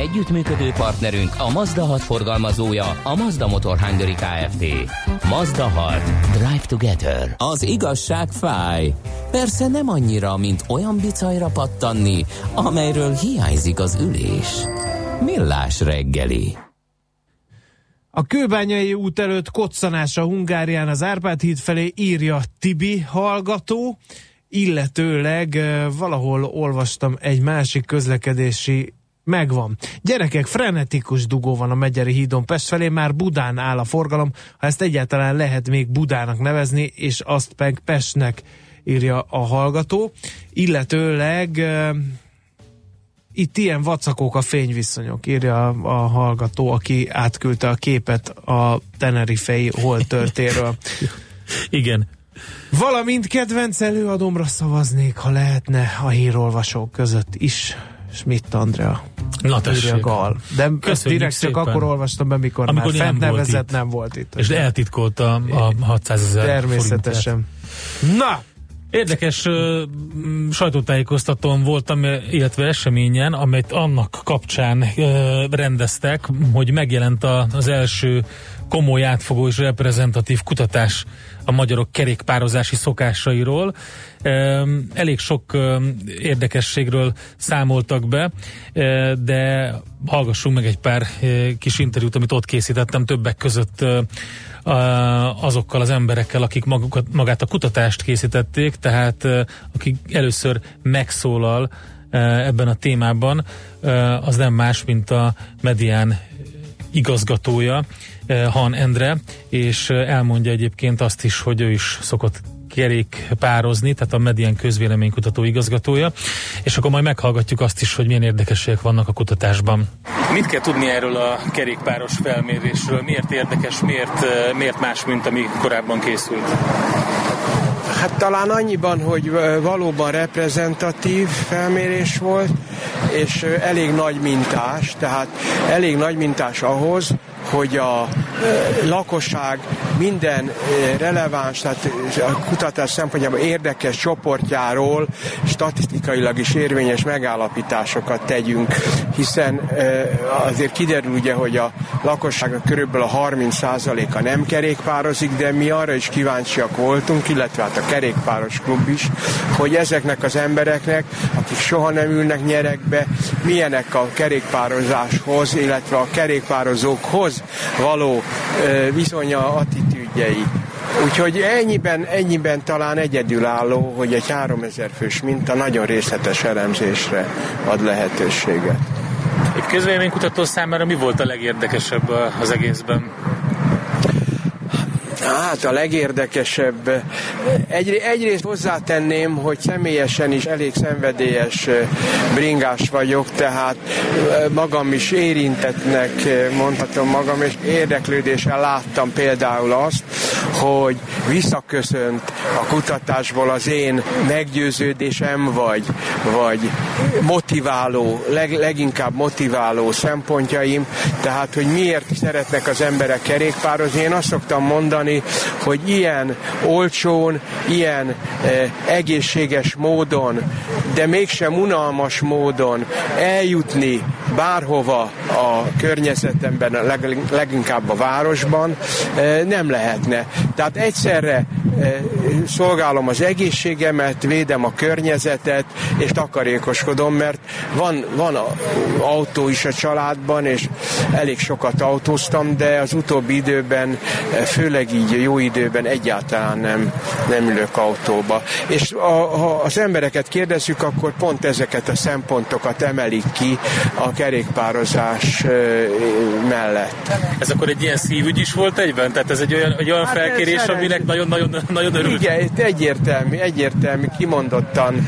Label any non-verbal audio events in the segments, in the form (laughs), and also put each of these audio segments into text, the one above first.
Együttműködő partnerünk a Mazda 6 forgalmazója, a Mazda Motor Hungary Kft. Mazda 6. Drive Together. Az igazság fáj. Persze nem annyira, mint olyan bicajra pattanni, amelyről hiányzik az ülés. Millás reggeli. A kőbányai út előtt koccanás a Hungárián az Árpád híd felé írja Tibi hallgató, illetőleg valahol olvastam egy másik közlekedési megvan. Gyerekek, frenetikus dugó van a Megyeri hídon Pest felé, már Budán áll a forgalom, ha ezt egyáltalán lehet még Budának nevezni, és azt meg Pestnek írja a hallgató. Illetőleg itt ilyen vacakók a fényviszonyok, írja a, a hallgató, aki átküldte a képet a Tenerifei holtörtéről. (laughs) Igen, Valamint kedvenc előadomra szavaznék, ha lehetne a hírolvasók között is. Schmidt Andrea. Na tessék. Gal. De Köszönjük direkt csak szépen. akkor olvastam be, mikor, Amikor már fent nem volt nevezett, nem volt itt. És eltitkolta a 600 ezer Természetesen. Na, Érdekes ö, sajtótájékoztatón voltam, illetve eseményen, amelyet annak kapcsán ö, rendeztek, hogy megjelent a, az első komoly átfogó és reprezentatív kutatás a magyarok kerékpározási szokásairól. Elég sok érdekességről számoltak be, de hallgassunk meg egy pár kis interjút, amit ott készítettem többek között azokkal az emberekkel, akik magukat, magát a kutatást készítették, tehát eh, akik először megszólal ebben a témában, az nem más, mint a Medián igazgatója, Han Endre, és elmondja egyébként azt is, hogy ő is szokott kerékpározni, tehát a Medián közvéleménykutató igazgatója, és akkor majd meghallgatjuk azt is, hogy milyen érdekességek vannak a kutatásban. Mit kell tudni erről a kerékpáros felmérésről? Miért érdekes, miért, eh, miért más, mint ami korábban készült? Hát talán annyiban, hogy valóban reprezentatív felmérés volt, és elég nagy mintás, tehát elég nagy mintás ahhoz, hogy a lakosság minden releváns, tehát a kutatás szempontjából érdekes csoportjáról statisztikailag is érvényes megállapításokat tegyünk, hiszen azért kiderül ugye, hogy a lakosságnak körülbelül a 30%-a nem kerékpározik, de mi arra is kíváncsiak voltunk, illetve hát a kerékpáros klub is, hogy ezeknek az embereknek, akik soha nem ülnek nyerekbe, milyenek a kerékpározáshoz, illetve a kerékpározókhoz való viszonya, attitűdjei. Úgyhogy ennyiben, ennyiben talán egyedülálló, hogy egy 3000 fős minta nagyon részletes elemzésre ad lehetőséget. Egy közvéleménykutató számára mi volt a legérdekesebb az egészben? Hát a legérdekesebb. Egy, egyrészt hozzátenném, hogy személyesen is elég szenvedélyes bringás vagyok, tehát eh, magam is érintetnek mondhatom magam, és érdeklődéssel láttam például azt, hogy visszaköszönt a kutatásból az én meggyőződésem, vagy, vagy motiváló, leg, leginkább motiváló szempontjaim, tehát hogy miért szeretnek az emberek kerékpározni. Én azt szoktam mondani, hogy ilyen olcsón, ilyen eh, egészséges módon, de mégsem unalmas módon eljutni bárhova a környezetemben, leg, leginkább a városban, eh, nem lehetne. Tehát egyszerre eh, szolgálom az egészségemet, védem a környezetet, és takarékoskodom, mert van, van a, autó is a családban, és elég sokat autóztam, de az utóbbi időben, eh, főleg így jó időben egyáltalán nem, nem ülök autóba. És a, ha az embereket kérdezzük, akkor pont ezeket a szempontokat emelik ki a kerékpározás eh, mellett. Ez akkor egy ilyen szívügy is volt egyben? Tehát ez egy olyan, egy olyan Hát ez, kérés, aminek nagyon-nagyon nagyon örült. Igen, egyértelmű, egyértelmű, kimondottan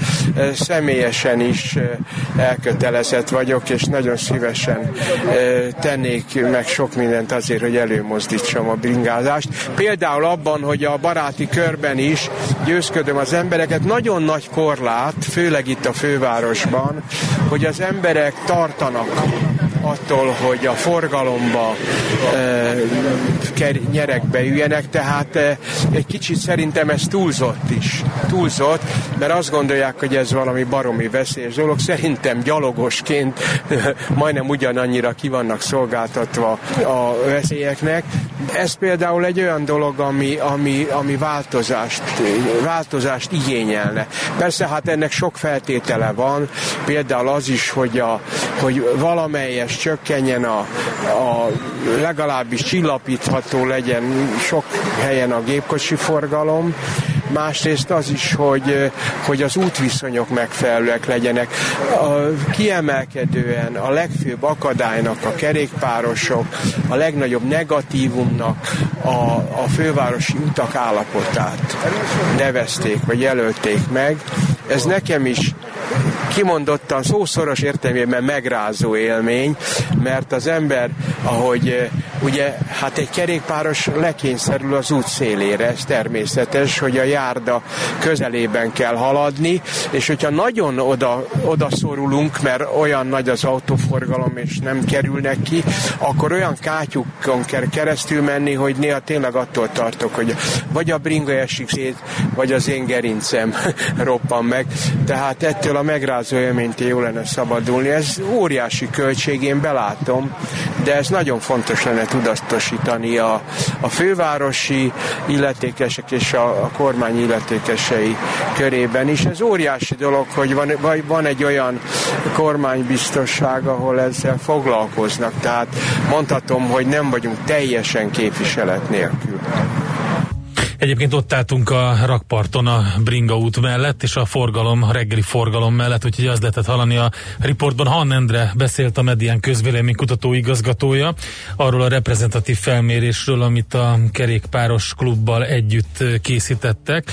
személyesen is elkötelezett vagyok, és nagyon szívesen tennék meg sok mindent azért, hogy előmozdítsam a bringázást. Például abban, hogy a baráti körben is győzködöm az embereket, nagyon nagy korlát, főleg itt a fővárosban, hogy az emberek tartanak attól, hogy a forgalomba e, nyerekbe üljenek, tehát egy kicsit szerintem ez túlzott is. Túlzott, mert azt gondolják, hogy ez valami baromi veszélyes dolog. Szerintem gyalogosként majdnem ugyanannyira ki vannak szolgáltatva a veszélyeknek. Ez például egy olyan dolog, ami, ami, ami változást, változást igényelne. Persze hát ennek sok feltétele van, például az is, hogy, a, hogy valamelyes és csökkenjen a, a legalábbis csillapítható legyen sok helyen a gépkocsi forgalom, másrészt az is, hogy, hogy az útviszonyok megfelelőek legyenek. A, kiemelkedően a legfőbb akadálynak a kerékpárosok, a legnagyobb negatívumnak a, a fővárosi utak állapotát nevezték, vagy jelölték meg. Ez nekem is kimondottan szószoros értelmében megrázó élmény, mert az ember, ahogy eh, ugye, hát egy kerékpáros lekényszerül az út szélére, ez természetes, hogy a járda közelében kell haladni, és hogyha nagyon oda, oda szorulunk, mert olyan nagy az autóforgalom, és nem kerülnek ki, akkor olyan kátyukon kell keresztül menni, hogy néha tényleg attól tartok, hogy vagy a bringa esik szét, vagy az én gerincem (laughs) roppan meg. Tehát ettől a megrázó élménytől jó lenne szabadulni. Ez óriási költség, én belátom, de ez nagyon fontos lenne tudatosítani a, a fővárosi illetékesek és a, a kormány illetékesei körében is. Ez óriási dolog, hogy van, van egy olyan kormánybiztosság, ahol ezzel foglalkoznak. Tehát mondhatom, hogy nem vagyunk teljesen képviselet nélkül. Egyébként ott álltunk a rakparton a Bringa út mellett, és a forgalom, a reggeli forgalom mellett, úgyhogy az lehetett hallani a riportban. Han Endre beszélt a Medián közvéleménykutató igazgatója arról a reprezentatív felmérésről, amit a kerékpáros klubbal együtt készítettek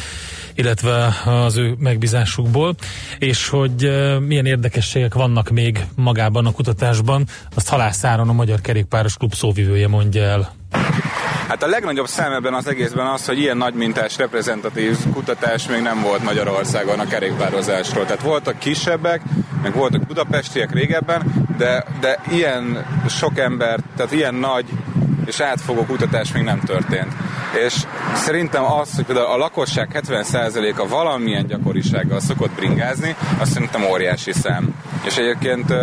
illetve az ő megbízásukból, és hogy uh, milyen érdekességek vannak még magában a kutatásban, azt Halászáron a Magyar Kerékpáros Klub szóvivője mondja el. Hát a legnagyobb szám ebben az egészben az, hogy ilyen nagymintás reprezentatív kutatás még nem volt Magyarországon a kerékpározásról. Tehát voltak kisebbek, meg voltak budapestiek régebben, de, de ilyen sok ember, tehát ilyen nagy és átfogó kutatás még nem történt. És szerintem az, hogy például a lakosság 70%-a valamilyen gyakorisággal szokott bringázni, azt szerintem óriási szám. És egyébként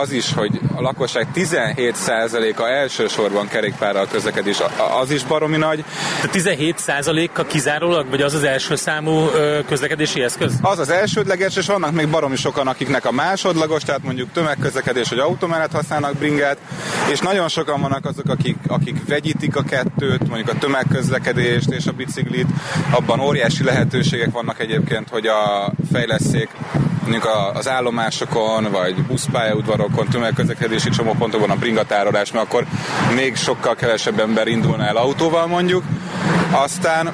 az is, hogy a lakosság 17%-a elsősorban kerékpárral közlekedés, az is baromi nagy. De 17%-a kizárólag, vagy az az első számú közlekedési eszköz? Az az elsődleges, és vannak még baromi sokan, akiknek a másodlagos, tehát mondjuk tömegközlekedés vagy automellett használnak bringát, és nagyon sokan vannak azok, akik, akik vegyítik a kettőt, mondjuk a tömegközlekedést és a biciklit. Abban óriási lehetőségek vannak egyébként, hogy a fejleszék mondjuk az állomásokon, vagy buszpályaudvarokon, tömegközlekedési csomópontokon a bringatárolás, mert akkor még sokkal kevesebb ember indulna el autóval mondjuk. Aztán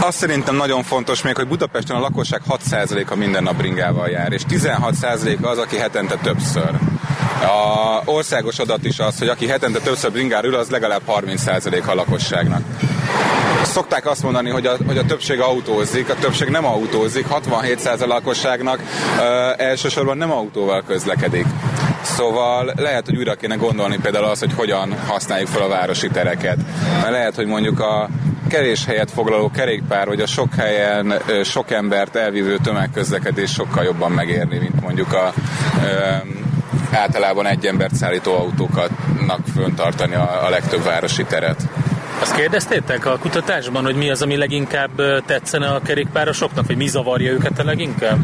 azt szerintem nagyon fontos még, hogy Budapesten a lakosság 6%-a minden nap bringával jár, és 16%-a az, aki hetente többször. A országos adat is az, hogy aki hetente többször bringár ül, az legalább 30% a lakosságnak szokták azt mondani, hogy a, hogy a többség autózik, a többség nem autózik, 67% a lakosságnak ö, elsősorban nem autóval közlekedik. Szóval lehet, hogy újra kéne gondolni például az, hogy hogyan használjuk fel a városi tereket. Mert lehet, hogy mondjuk a kevés helyet foglaló kerékpár, vagy a sok helyen sok embert elvívő tömegközlekedés sokkal jobban megérni, mint mondjuk a ö, általában egy embert szállító autókatnak föntartani a, a legtöbb városi teret. Azt kérdeztétek a kutatásban, hogy mi az, ami leginkább tetszene a kerékpárosoknak, vagy mi zavarja őket a leginkább?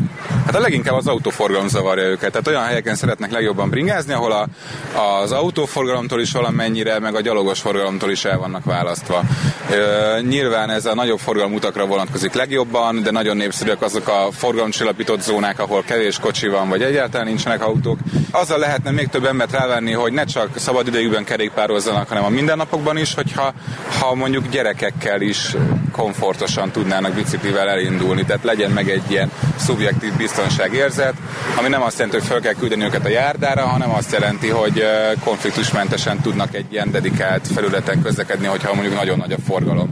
Hát a leginkább az autóforgalom zavarja őket. Tehát olyan helyeken szeretnek legjobban bringázni, ahol a, az autóforgalomtól is valamennyire, meg a gyalogos forgalomtól is el vannak választva. Ö, nyilván ez a nagyobb forgalmutakra vonatkozik legjobban, de nagyon népszerűek azok a forgalomcsillapított zónák, ahol kevés kocsi van, vagy egyáltalán nincsenek autók. Azzal lehetne még több embert rávenni, hogy ne csak szabad idejükben kerékpározzanak, hanem a mindennapokban is, hogyha ha mondjuk gyerekekkel is komfortosan tudnának biciklivel elindulni, tehát legyen meg egy ilyen szubjektív biztonságérzet, ami nem azt jelenti, hogy fel kell küldeni őket a járdára, hanem azt jelenti, hogy konfliktusmentesen tudnak egy ilyen dedikált felületen közlekedni, hogyha mondjuk nagyon nagy a forgalom.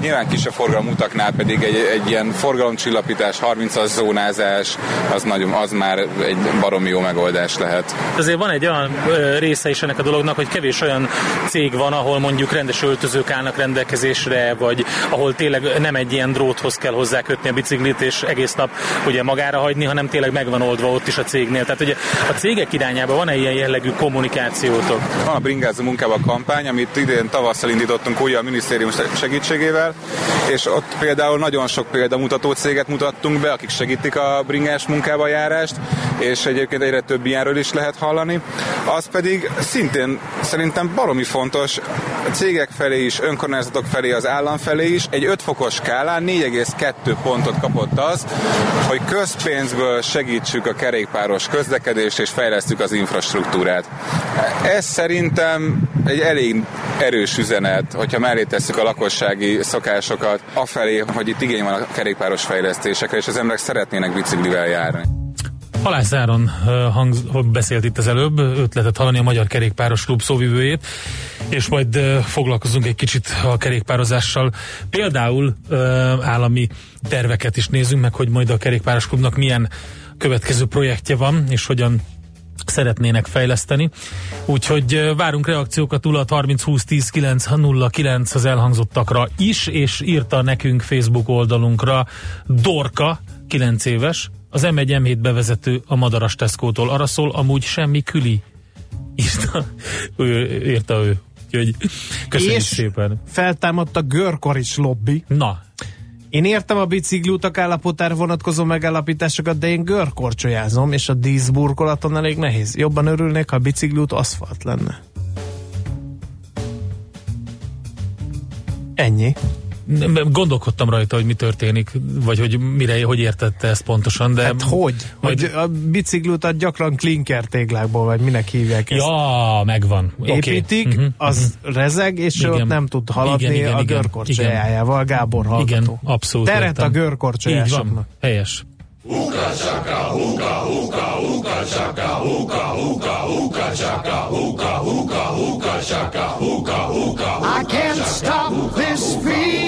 Nyilván kisebb forgalmutaknál pedig egy, egy ilyen forgalomcsillapítás, 30-as zónázás, az, nagyon, az már egy baromi jó megoldás lehet. Azért van egy olyan része is ennek a dolognak, hogy kevés olyan cég van, ahol mondjuk rendes öltözők állnak rendelkezésre, vagy ahol tényleg nem egy ilyen dróthoz kell hozzá kötni a biciklit, és egész nap ugye magára hagyni, hanem tényleg megvan oldva ott is a cégnél. Tehát ugye a cégek irányába van-e ilyen jellegű kommunikációtok? Van a bringázó munkában kampány, amit idén tavasszal indítottunk újra a minisztérium segítségével, és ott például nagyon sok példamutató céget mutattunk be, akik segítik a bringás munkába járást, és egyébként egyre több ilyenről is lehet hallani. Az pedig szintén szerintem baromi fontos cégek felé is, önkormányzatok felé, az állam felé is. Egy 5 fokos skálán 4,2 pontot kapott az, hogy közpénzből segítsük a kerékpáros közlekedést és fejlesztjük az infrastruktúrát. Ez szerintem egy elég erős üzenet, hogyha mellé tesszük a lakossági szokásokat afelé, hogy itt igény van a kerékpáros fejlesztésekre, és az emberek szeretnének biciklivel járni. Halász Áron hang, beszélt itt az előbb, ötletet hallani a Magyar Kerékpáros Klub szóvivőjét, és majd foglalkozunk egy kicsit a kerékpározással. Például állami terveket is nézzünk meg, hogy majd a Kerékpáros Klubnak milyen következő projektje van, és hogyan szeretnének fejleszteni. Úgyhogy várunk reakciókat 0 30 20 10 9 0 9 az elhangzottakra is, és írta nekünk Facebook oldalunkra Dorka, 9 éves, az M1 M7 bevezető a Madaras Tesco-tól arra szól, amúgy semmi küli. Írta ő. Írta ő. Úgyhogy köszönjük és szépen. feltámadt a görkoris lobby. Na, Én értem a bicikliutak állapotára vonatkozó megállapításokat, de én görkorcsolyázom, és a díszburkolaton elég nehéz. Jobban örülnék, ha a bicikliút aszfalt lenne. Ennyi. Nem- gondolkodtam rajta, hogy mi történik, vagy hogy mire, hogy értette ezt pontosan, de... Hát hogy? Majd- Hogy a bicikliutat gyakran klinker téglákból, vagy minek hívják ezt? Ja, megvan. Építik, Mhm, az rezeg, és Igen. ott nem tud haladni Igen, igen, a görkorcsolyájával, Gábor hallgató. Igen, abszolút. Teret értem. a Így görkorcsolyásoknak. van, helyes. I can't stop this feeling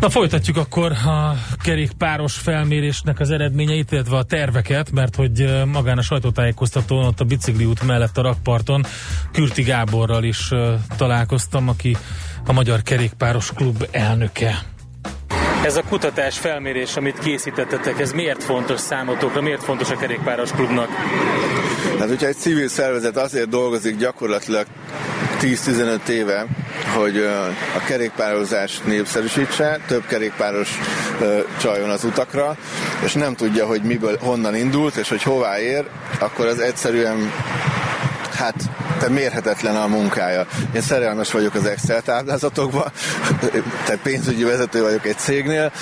Na folytatjuk akkor a kerékpáros felmérésnek az eredményeit, illetve a terveket, mert hogy magán a sajtótájékoztatón ott a bicikliút mellett a rakparton Kürti Gáborral is találkoztam, aki a Magyar Kerékpáros Klub elnöke. Ez a kutatás felmérés, amit készítettetek, ez miért fontos számotokra, miért fontos a kerékpáros klubnak? Hát, hogyha egy civil szervezet azért dolgozik gyakorlatilag 10-15 éve, hogy a kerékpározást népszerűsítse, több kerékpáros ö, csaljon az utakra, és nem tudja, hogy miből, honnan indult, és hogy hová ér, akkor az egyszerűen hát te mérhetetlen a munkája. Én szerelmes vagyok az Excel táblázatokba, tehát pénzügyi vezető vagyok egy cégnél,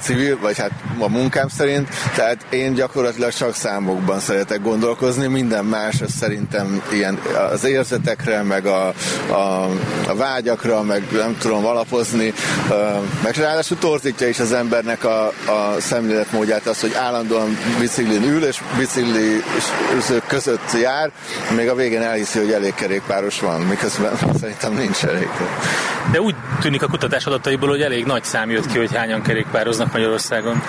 civil, vagy hát a munkám szerint, tehát én gyakorlatilag csak számokban szeretek gondolkozni, minden más az szerintem ilyen az érzetekre, meg a, a, a vágyakra, meg nem tudom alapozni, meg ráadásul torzítja is az embernek a, a szemléletmódját az, hogy állandóan biciklin ül, és bicikli között jár, még a végén elhiszi, hogy elég kerékpáros van, miközben (laughs) szerintem nincs elég. De úgy tűnik a kutatás adataiból, hogy elég nagy szám jött ki, hogy hányan kerékpároznak Magyarországon.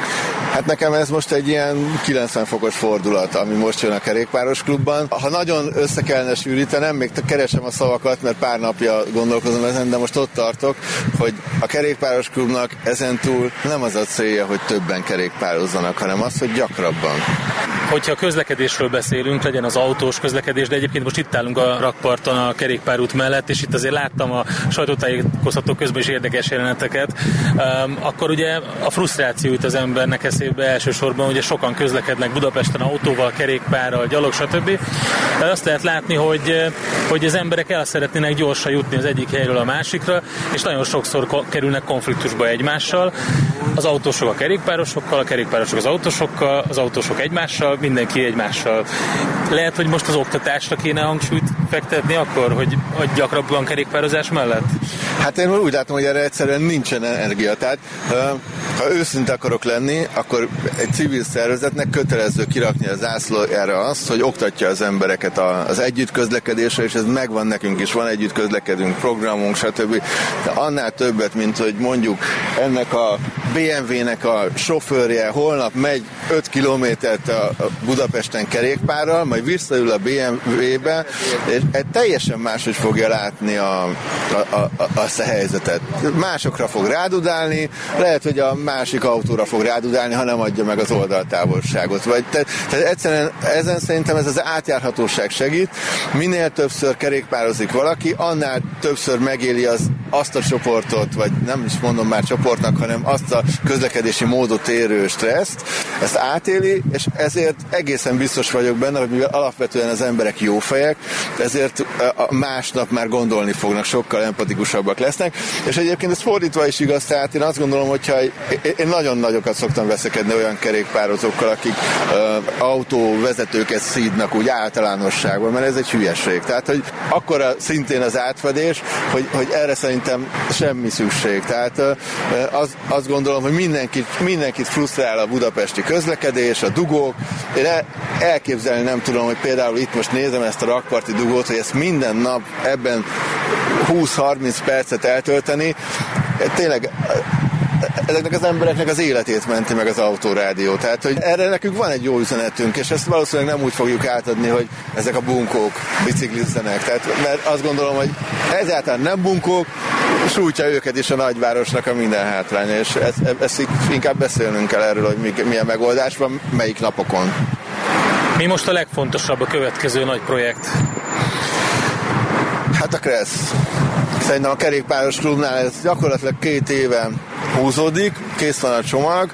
Hát nekem ez most egy ilyen 90 fokos fordulat, ami most jön a kerékpáros klubban. Ha nagyon össze kellene sűrítenem, még keresem a szavakat, mert pár napja gondolkozom ezen, de most ott tartok, hogy a kerékpáros klubnak ezentúl nem az a célja, hogy többen kerékpározzanak, hanem az, hogy gyakrabban. Hogyha közlekedésről beszélünk, legyen az autós közlekedés, de egyébként most itt állunk a rakparton a kerékpárút mellett, és itt azért láttam a sajtótájékoztató közben is érdekes jeleneteket, akkor ugye a frusztráció jut az embernek eszébe elsősorban, ugye sokan közlekednek Budapesten autóval, kerékpárral, gyalog, stb. Azt lehet látni, hogy, hogy az emberek el szeretnének gyorsan jutni az egyik helyről a másikra, és nagyon sokszor kerülnek konfliktusba egymással. Az autósok a kerékpárosokkal, a kerékpárosok az autósokkal, az autósok egymással, mindenki egymással. Lehet, hogy most az oktatásra kéne hangsúlyt fektetni akkor, hogy, hogy gyakrabban kerékpározás mellett? Hát én úgy látom, hogy erre egyszerűen nincsen energia. Tehát ha őszinte akarok lenni, akkor egy civil szervezetnek kötelező kirakni az zászlójára azt, hogy oktatja az embereket az együtt közlekedésre, és ez megvan nekünk is, van együtt közlekedünk, programunk, stb. De annál többet, mint hogy mondjuk ennek a BMW-nek a sofőrje holnap megy 5 kilométert a Budapesten kerékpárral, majd visszaül a BMW-be, és egy teljesen máshogy fogja látni a, a, a, azt a helyzetet. Másokra fog rádudálni, lehet, hogy a másik autóra fog rádudálni, ha nem adja meg az oldaltávolságot. Vagy, te, tehát egyszerűen ezen szerintem ez az átjárhatóság segít. Minél többször kerékpározik valaki, annál többször megéli az, azt a csoportot, vagy nem is mondom már csoportnak, hanem azt a közlekedési módot érő stresszt, ezt átéli, és ezért egészen biztos vagyok benne, hogy mivel alapvetően az emberek jó fejek, ezért a másnap már gondolni fognak, sokkal empatikusabbak lesznek, és egyébként ez fordítva is igaz, tehát én azt gondolom, hogyha én nagyon nagyokat szoktam veszekedni olyan kerékpározókkal, akik uh, autóvezetőket szídnak úgy általánosságban, mert ez egy hülyeség. Tehát, hogy akkora szintén az átfedés, hogy, hogy erre szerintem semmi szükség. Tehát uh, az, azt gondolom, hogy mindenkit, mindenkit frusztrál a budapesti közlekedés, a dugók. Én el, elképzelni nem tudom, hogy például itt most nézem ezt a rakparti dugót, hogy ezt minden nap ebben 20-30 percet eltölteni, tényleg ezeknek az embereknek az életét menti meg az autórádió. Tehát, hogy erre nekünk van egy jó üzenetünk, és ezt valószínűleg nem úgy fogjuk átadni, hogy ezek a bunkók biciklizzenek. Tehát, mert azt gondolom, hogy egyáltalán nem bunkók, sújtja őket is a nagyvárosnak a minden hátránya, és ezt, ezt inkább beszélnünk kell erről, hogy milyen megoldás van, melyik napokon. Mi most a legfontosabb a következő nagy projekt? Hát a Kressz. Szerintem a kerékpáros klubnál ez gyakorlatilag két éve húzódik, kész van a csomag,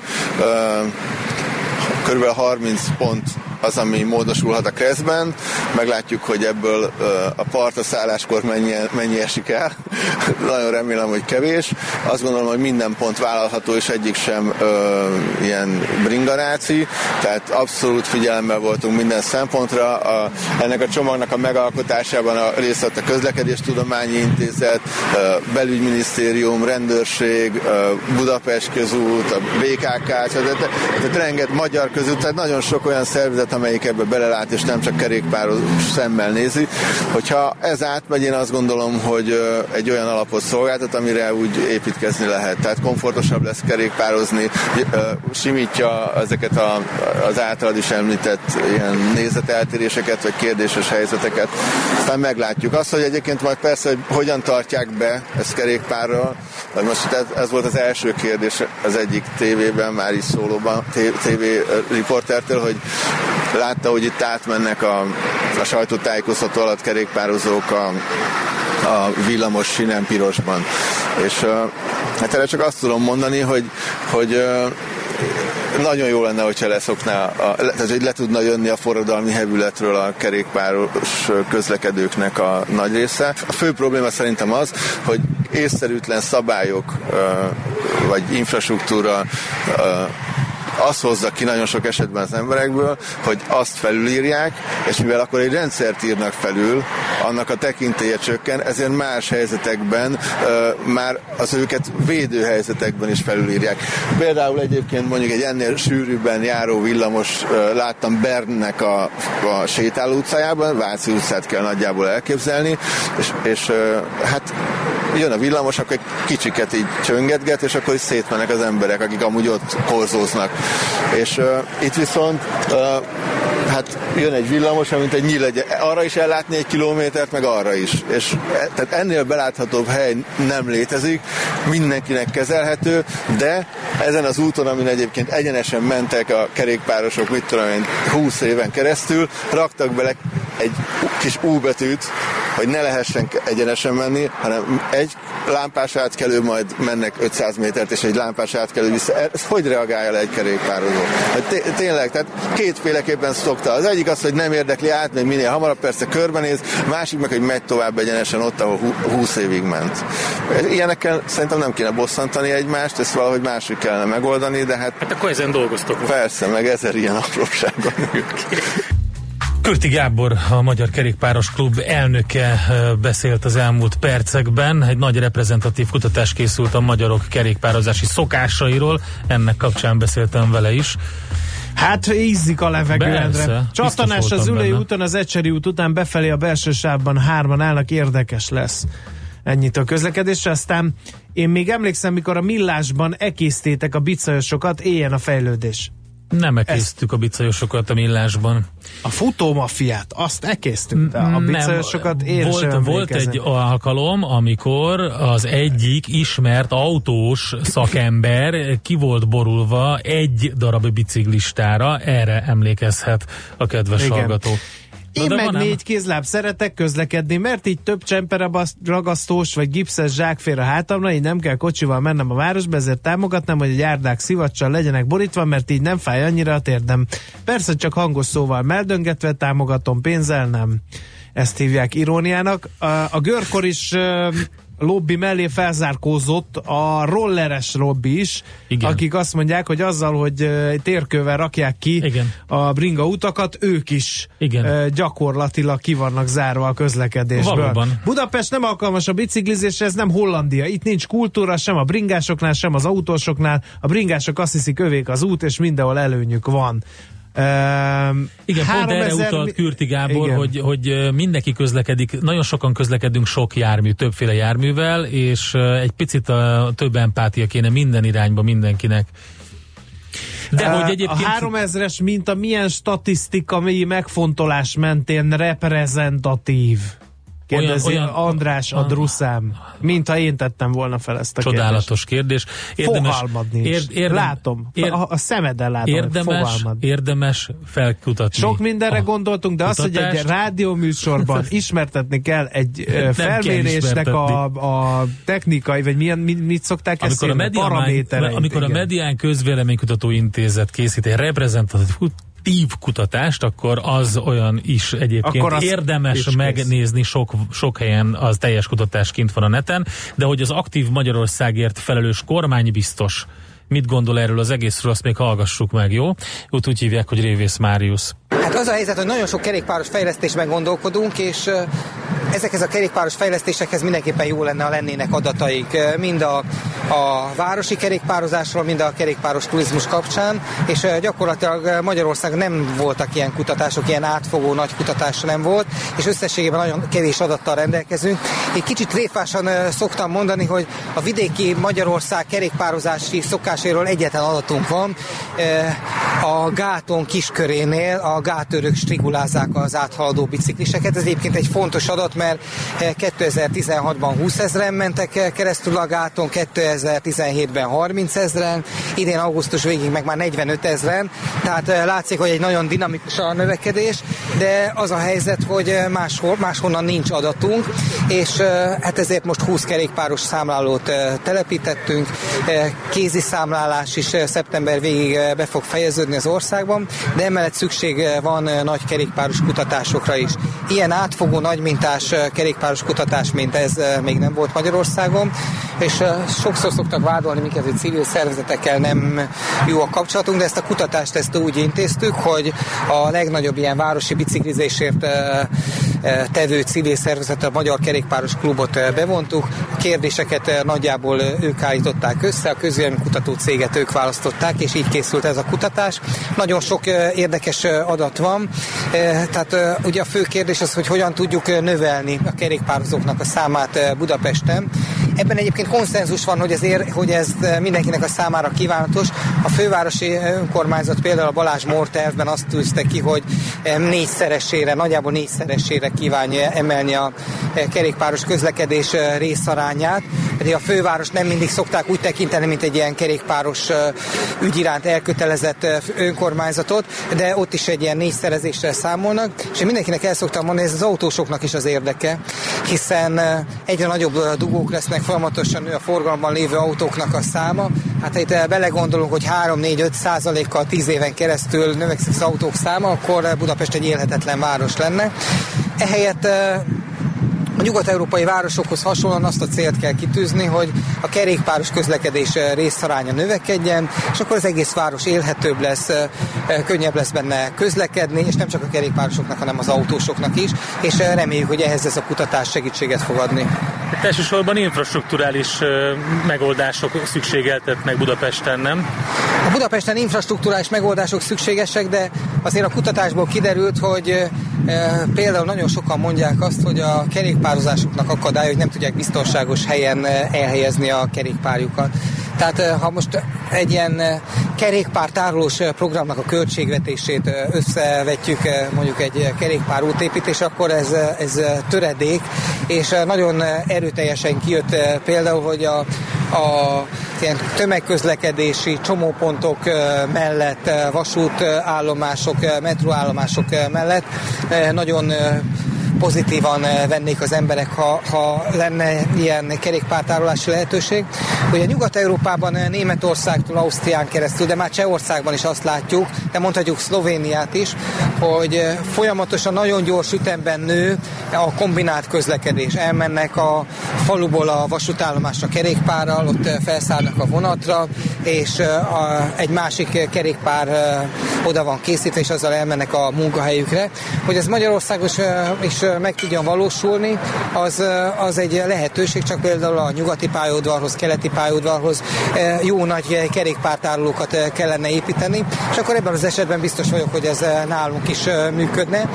körülbelül 30 pont az, ami módosulhat a kreszben. Meglátjuk, hogy ebből a partra szálláskor mennyi, mennyi esik el. (laughs) Nagyon remélem, hogy kevés. Azt gondolom, hogy minden pont vállalható, és egyik sem ö, ilyen bringaráci, tehát abszolút figyelemmel voltunk minden szempontra. A, ennek a csomagnak a megalkotásában a részt vett a Közlekedéstudományi Intézet, a belügyminisztérium, rendőrség, a Budapest közút, a BKK, tehát, tehát renget magyar közút, tehát nagyon sok olyan szervezet, amelyik ebbe belelát, és nem csak kerékpáros szemmel nézi. Hogyha ez átmegy, én azt gondolom, hogy egy olyan alapot szolgáltat, amire úgy építkezni lehet. Tehát komfortosabb lesz kerékpározni, simítja ezeket a, az általad is említett ilyen nézeteltéréseket, vagy kérdéses helyzeteket. Aztán meglátjuk. Azt, hogy egyébként majd persze, hogy hogyan tartják be ezt kerékpárral, vagy most ez, ez volt az első kérdés az egyik tévében, már is szólóban, TV riportertől, hogy látta, hogy itt átmennek a, a sajtótájékoztató alatt kerékpározók a, a villamos sinem pirosban. És hát erre csak azt tudom mondani, hogy, hogy nagyon jó lenne, hogyha leszokná, a, tehát hogy le tudna jönni a forradalmi hevületről a kerékpáros közlekedőknek a nagy része. A fő probléma szerintem az, hogy észszerűtlen szabályok vagy infrastruktúra az hozza ki nagyon sok esetben az emberekből, hogy azt felülírják, és mivel akkor egy rendszert írnak felül, annak a tekintélye csökken, ezért más helyzetekben már az őket védő helyzetekben is felülírják. Például egyébként mondjuk egy ennél sűrűbben járó villamos láttam Bernnek a, a sétáló utcájában, Váci utcát kell nagyjából elképzelni, és, és hát jön a villamos, akkor egy kicsiket így csöngetget, és akkor is szétmennek az emberek, akik amúgy ott korzóznak. És uh, itt viszont uh, hát jön egy villamos, mint egy nyíl, arra is ellátni egy kilométert, meg arra is. És e, tehát ennél beláthatóbb hely nem létezik, mindenkinek kezelhető, de ezen az úton, amin egyébként egyenesen mentek a kerékpárosok, mit tudom én, 20 éven keresztül, raktak bele egy kis U betűt, hogy ne lehessen egyenesen menni, hanem egy lámpás átkelő, majd mennek 500 métert, és egy lámpás átkelő vissza. Ez hogy reagálja le egy kerékpározó? Hát tényleg, tehát kétféleképpen szokta. Az egyik az, hogy nem érdekli át, még minél hamarabb persze körbenéz, másik meg, hogy megy tovább egyenesen ott, ahol 20 évig ment. Ilyenekkel szerintem nem kéne bosszantani egymást, ezt valahogy másik kellene megoldani, de hát... Hát akkor ezen dolgoztok. Persze, meg ezer ilyen apróságban. Kürti Gábor, a Magyar Kerékpáros Klub elnöke beszélt az elmúlt percekben. Egy nagy reprezentatív kutatás készült a magyarok kerékpározási szokásairól. Ennek kapcsán beszéltem vele is. Hát ízzik a levegő, Endre. Csattanás az ülői úton, az Ecseri út után befelé a belső sávban hárman állnak, érdekes lesz. Ennyit a közlekedésre, aztán én még emlékszem, mikor a millásban ekésztétek a bicajosokat, éljen a fejlődés. Nem ekésztük a bicajosokat a millásban. A futómafiát, azt ekésztük, de a bicajosokat én volt, sem volt egy alkalom, amikor az egyik ismert autós szakember ki volt borulva egy darab biciklistára, erre emlékezhet a kedves Igen. hallgató. Én meg négy kézláb szeretek közlekedni, mert így több csempere ragasztós vagy gipszes zsák fér a hátamra, így nem kell kocsival mennem a városba, ezért támogatnám, hogy a járdák szivacsal legyenek borítva, mert így nem fáj annyira a térdem. Persze csak hangos szóval meldöngetve támogatom, pénzzel nem. Ezt hívják iróniának. A, a görkor is lobby mellé felzárkózott a rolleres lobby is, Igen. akik azt mondják, hogy azzal, hogy térkővel rakják ki Igen. a bringa utakat, ők is Igen. gyakorlatilag ki vannak zárva a közlekedésből. Valóban. Budapest nem alkalmas a biciklizésre, ez nem Hollandia. Itt nincs kultúra sem a bringásoknál, sem az autósoknál. A bringások azt hiszik övék az út, és mindenhol előnyük van. Um, igen, pont erre utalt Kürti Gábor, hogy, hogy mindenki közlekedik, nagyon sokan közlekedünk sok jármű, többféle járművel, és egy picit a, több empátia kéne minden irányba mindenkinek. De hogy egyébként... A 3000-es minta milyen statisztikai megfontolás mentén reprezentatív? Kérdezi Olyan- olyan, András a druszám. Mintha én tettem volna fel ezt a Csodálatos kérdés. kérdést. Fogalmad nincs. Látom. A, a szemeden látom, érdemes, fogalmad. érdemes felkutatni. Sok mindenre gondoltunk, de az, hogy egy kutatást. rádióműsorban (laughs) ismertetni kell egy kell felmérésnek a, a technikai, vagy milyen, mi- mit szokták ezt amikor a? Medián, amikor a. Medián Közvéleménykutató Intézet készít egy reprezentatív kutatást, akkor az olyan is egyébként Akkor érdemes is megnézni, sok, sok helyen az teljes kutatás kint van a neten, de hogy az aktív Magyarországért felelős kormánybiztos mit gondol erről az egészről, azt még hallgassuk meg, jó? Úgy, úgy hívják, hogy Révész Máriusz. Hát az a helyzet, hogy nagyon sok kerékpáros fejlesztésben gondolkodunk, és ezekhez a kerékpáros fejlesztésekhez mindenképpen jó lenne, ha lennének adataik, mind a, a városi kerékpározásról, mind a kerékpáros turizmus kapcsán, és gyakorlatilag ö, Magyarországon nem voltak ilyen kutatások, ilyen átfogó nagy kutatás nem volt, és összességében nagyon kevés adattal rendelkezünk. Egy kicsit tréfásan ö, szoktam mondani, hogy a vidéki Magyarország kerékpározási szokásairól egyetlen adatunk van. A gáton kiskörénél a gátörök strigulázzák az áthaladó bicikliseket. Ez egyébként egy fontos adat, mert eh, 2016-ban 20 ezeren mentek keresztül a gáton, 2017-ben 30 ezeren, idén augusztus végig meg már 45 ezeren, tehát eh, látszik, hogy egy nagyon dinamikus a növekedés, de az a helyzet, hogy máshol, máshonnan nincs adatunk, és hát ezért most 20 kerékpáros számlálót telepítettünk, kézi számlálás is eh, szeptember végig eh, be fog fejeződni az országban, de emellett szükség eh, van nagy kerékpáros kutatásokra is. Ilyen átfogó nagymintás kerékpáros kutatás, mint ez még nem volt Magyarországon, és sokszor szoktak vádolni minket, hogy civil szervezetekkel nem jó a kapcsolatunk, de ezt a kutatást ezt úgy intéztük, hogy a legnagyobb ilyen városi biciklizésért tevő civil szervezet, a Magyar Kerékpáros Klubot bevontuk. A kérdéseket nagyjából ők állították össze, a kutató céget ők választották, és így készült ez a kutatás. Nagyon sok érdekes adat van, Eh, tehát eh, ugye a fő kérdés az, hogy hogyan tudjuk növelni a kerékpározóknak a számát Budapesten. Ebben egyébként konszenzus van, hogy ez, ér, hogy ez eh, mindenkinek a számára kívánatos. A fővárosi önkormányzat például a Balázs Mór azt tűzte ki, hogy eh, négyszeresére, nagyjából négyszeresére kívánja emelni a eh, kerékpáros közlekedés részarányát. Pedig a főváros nem mindig szokták úgy tekinteni, mint egy ilyen kerékpáros ügy iránt elkötelezett önkormányzatot, de ott is egy ilyen négyszerezésre számolnak, és én mindenkinek el szoktam mondani, ez az autósoknak is az érdeke, hiszen egyre nagyobb dugók lesznek, folyamatosan nő a forgalomban lévő autóknak a száma. Hát ha itt belegondolunk, hogy 3-4-5 százalékkal 10 éven keresztül növekszik az autók száma, akkor Budapest egy élhetetlen város lenne. Ehelyett eh, a nyugat-európai városokhoz hasonlóan azt a célt kell kitűzni, hogy a kerékpáros közlekedés részaránya növekedjen, és akkor az egész város élhetőbb lesz, könnyebb lesz benne közlekedni, és nem csak a kerékpárosoknak, hanem az autósoknak is, és reméljük, hogy ehhez ez a kutatás segítséget fog adni. Itt elsősorban infrastruktúrális megoldások szükségeltetnek Budapesten, nem? A Budapesten infrastruktúrális megoldások szükségesek, de azért a kutatásból kiderült, hogy például nagyon sokan mondják azt, hogy a kerékpározásuknak akadály, hogy nem tudják biztonságos helyen elhelyezni a kerékpárjukat. Tehát e, ha most egy ilyen e, kerékpártárolós e, programnak a költségvetését összevetjük mondjuk egy kerékpár útépítés, akkor ez, ez töredék, és nagyon erőteljesen kijött például, hogy a, a ilyen tömegközlekedési csomópontok mellett, vasútállomások, ö, mellett nagyon pozitívan ö, vennék az emberek, ha, ha lenne ilyen kerékpártárolási lehetőség. Ugye Nyugat-Európában ö, Németországtól Ausztrián keresztül, de már Csehországban is azt látjuk, de mondhatjuk Szlovéniát is, hogy ö, folyamatosan nagyon gyors ütemben nő a kombinált közlekedés. Elmennek a faluból a vasútállomásra kerékpárral, ott felszállnak a vonatra, és a, egy másik kerékpár oda van készítve, és azzal elmennek a munkahelyükre. Hogy ez Magyarországon is, meg tudjon valósulni, az, az egy lehetőség, csak például a nyugati pályaudvarhoz, keleti pályaudvarhoz jó nagy kerékpártárolókat kellene építeni, és akkor ebben az esetben biztos vagyok, hogy ez nálunk is működne.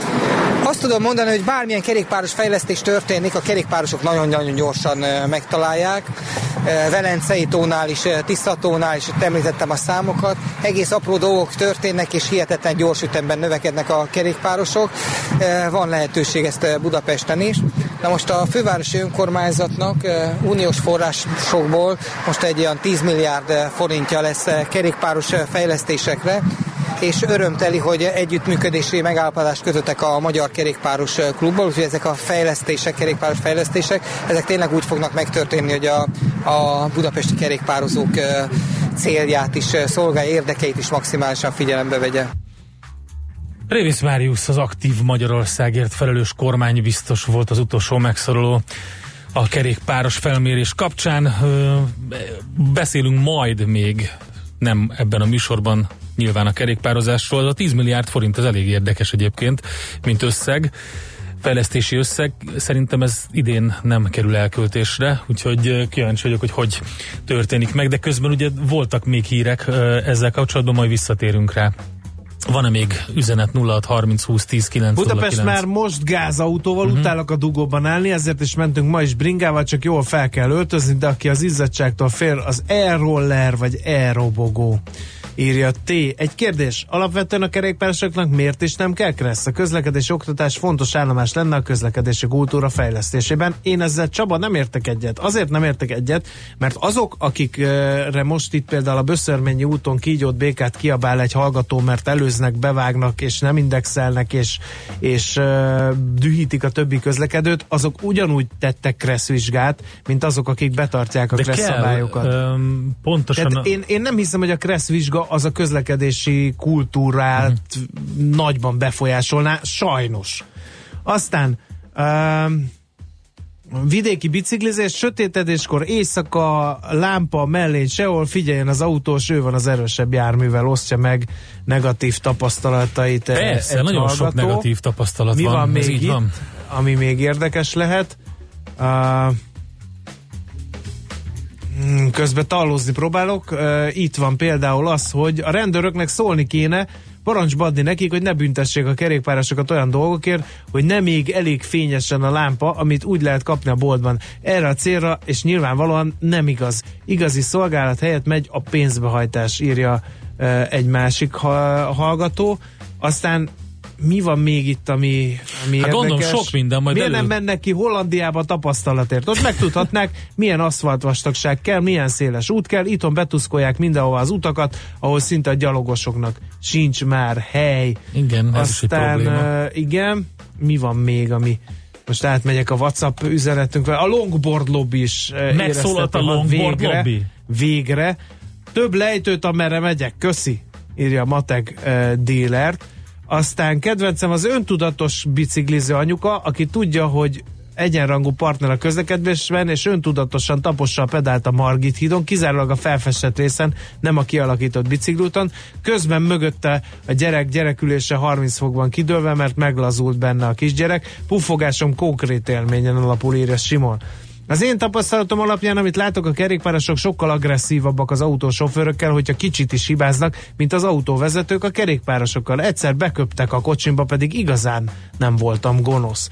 Azt tudom mondani, hogy bármilyen kerékpáros fejlesztés történik, a kerékpárosok nagyon-nagyon gyorsan megtalálják. Velencei tónál is, Tisztatónál is említettem a számokat. Egész apró dolgok történnek, és hihetetlen gyors ütemben növekednek a kerékpárosok. Van lehetőség ezt Budapesten is. Na most a fővárosi önkormányzatnak uniós forrásokból most egy olyan 10 milliárd forintja lesz kerékpáros fejlesztésekre, és örömteli, hogy együttműködési megállapodást kötöttek a Magyar Kerékpáros Klubból, úgyhogy ezek a fejlesztések, kerékpáros fejlesztések, ezek tényleg úgy fognak megtörténni, hogy a, a budapesti kerékpározók célját is szolgálja, érdekeit is maximálisan figyelembe vegye. Révész Máriusz az aktív Magyarországért felelős kormánybiztos volt az utolsó megszoruló a kerékpáros felmérés kapcsán. Beszélünk majd még nem ebben a műsorban nyilván a kerékpározásról. A 10 milliárd forint az elég érdekes egyébként, mint összeg fejlesztési összeg. Szerintem ez idén nem kerül elköltésre, úgyhogy kíváncsi vagyok, hogy hogy történik meg, de közben ugye voltak még hírek ezzel kapcsolatban, majd visszatérünk rá. Van-e még üzenet 0630 20 10 9 Budapest 09? már most gázautóval uh-huh. utálok a dugóban állni, ezért is mentünk ma is bringával, csak jól fel kell öltözni, de aki az izzadságtól fél, az e-roller vagy e-robogó írja T. Egy kérdés. Alapvetően a kerékpárosoknak miért is nem kell kressz? A közlekedés oktatás fontos állomás lenne a közlekedési kultúra fejlesztésében. Én ezzel Csaba nem értek egyet. Azért nem értek egyet, mert azok, akikre most itt például a Böszörményi úton kígyót békát kiabál egy hallgató, mert előznek, bevágnak, és nem indexelnek, és, és uh, dühítik a többi közlekedőt, azok ugyanúgy tettek kresszvizsgát, mint azok, akik betartják a kressz kell, szabályokat. öm, pontosan Tehát én, én nem hiszem, hogy a kressz vizsga az a közlekedési kultúrát uh-huh. nagyban befolyásolná, sajnos. Aztán um, vidéki biciklizés, sötétedéskor éjszaka, lámpa mellé, sehol figyeljen az autós, ő van az erősebb járművel, osztja meg negatív tapasztalatait. eh, Persze, egy nagyon hallgató. sok negatív tapasztalat Mi van. van még itt, van. ami még érdekes lehet? Uh, Közben tallózni próbálok. Itt van például az, hogy a rendőröknek szólni kéne, parancsba adni nekik, hogy ne büntessék a kerékpárosokat olyan dolgokért, hogy nem még elég fényesen a lámpa, amit úgy lehet kapni a boltban. Erre a célra, és nyilvánvalóan nem igaz. Igazi szolgálat helyett megy a pénzbehajtás, írja egy másik ha- hallgató. Aztán mi van még itt, ami, ami Hát gondolom, érdekes? sok minden, majd Miért elő- nem mennek ki Hollandiába tapasztalatért? Ott megtudhatnák, (laughs) milyen aszfaltvastagság kell, milyen széles út kell, itthon betuszkolják mindenhova az utakat, ahol szinte a gyalogosoknak sincs már hely. Igen, ez is egy probléma. igen, mi van még, ami most átmegyek a WhatsApp üzenetünkre. A longboard lobby is Megszólalt a longboard végre, lobby? Végre. Több lejtőt, amerre megyek. Köszi, írja a Matek uh, dealert. Aztán kedvencem az öntudatos bicikliző anyuka, aki tudja, hogy egyenrangú partner a közlekedésben, és öntudatosan tapossa a pedált a Margit hídon, kizárólag a felfestett részen, nem a kialakított biciklúton. Közben mögötte a gyerek gyerekülése 30 fokban kidőlve, mert meglazult benne a kisgyerek. Puffogásom konkrét élményen alapul írja Simon. Az én tapasztalatom alapján, amit látok, a kerékpárosok sokkal agresszívabbak az autósofőrökkel, hogyha kicsit is hibáznak, mint az autóvezetők a kerékpárosokkal. Egyszer beköptek a kocsimba, pedig igazán nem voltam gonosz.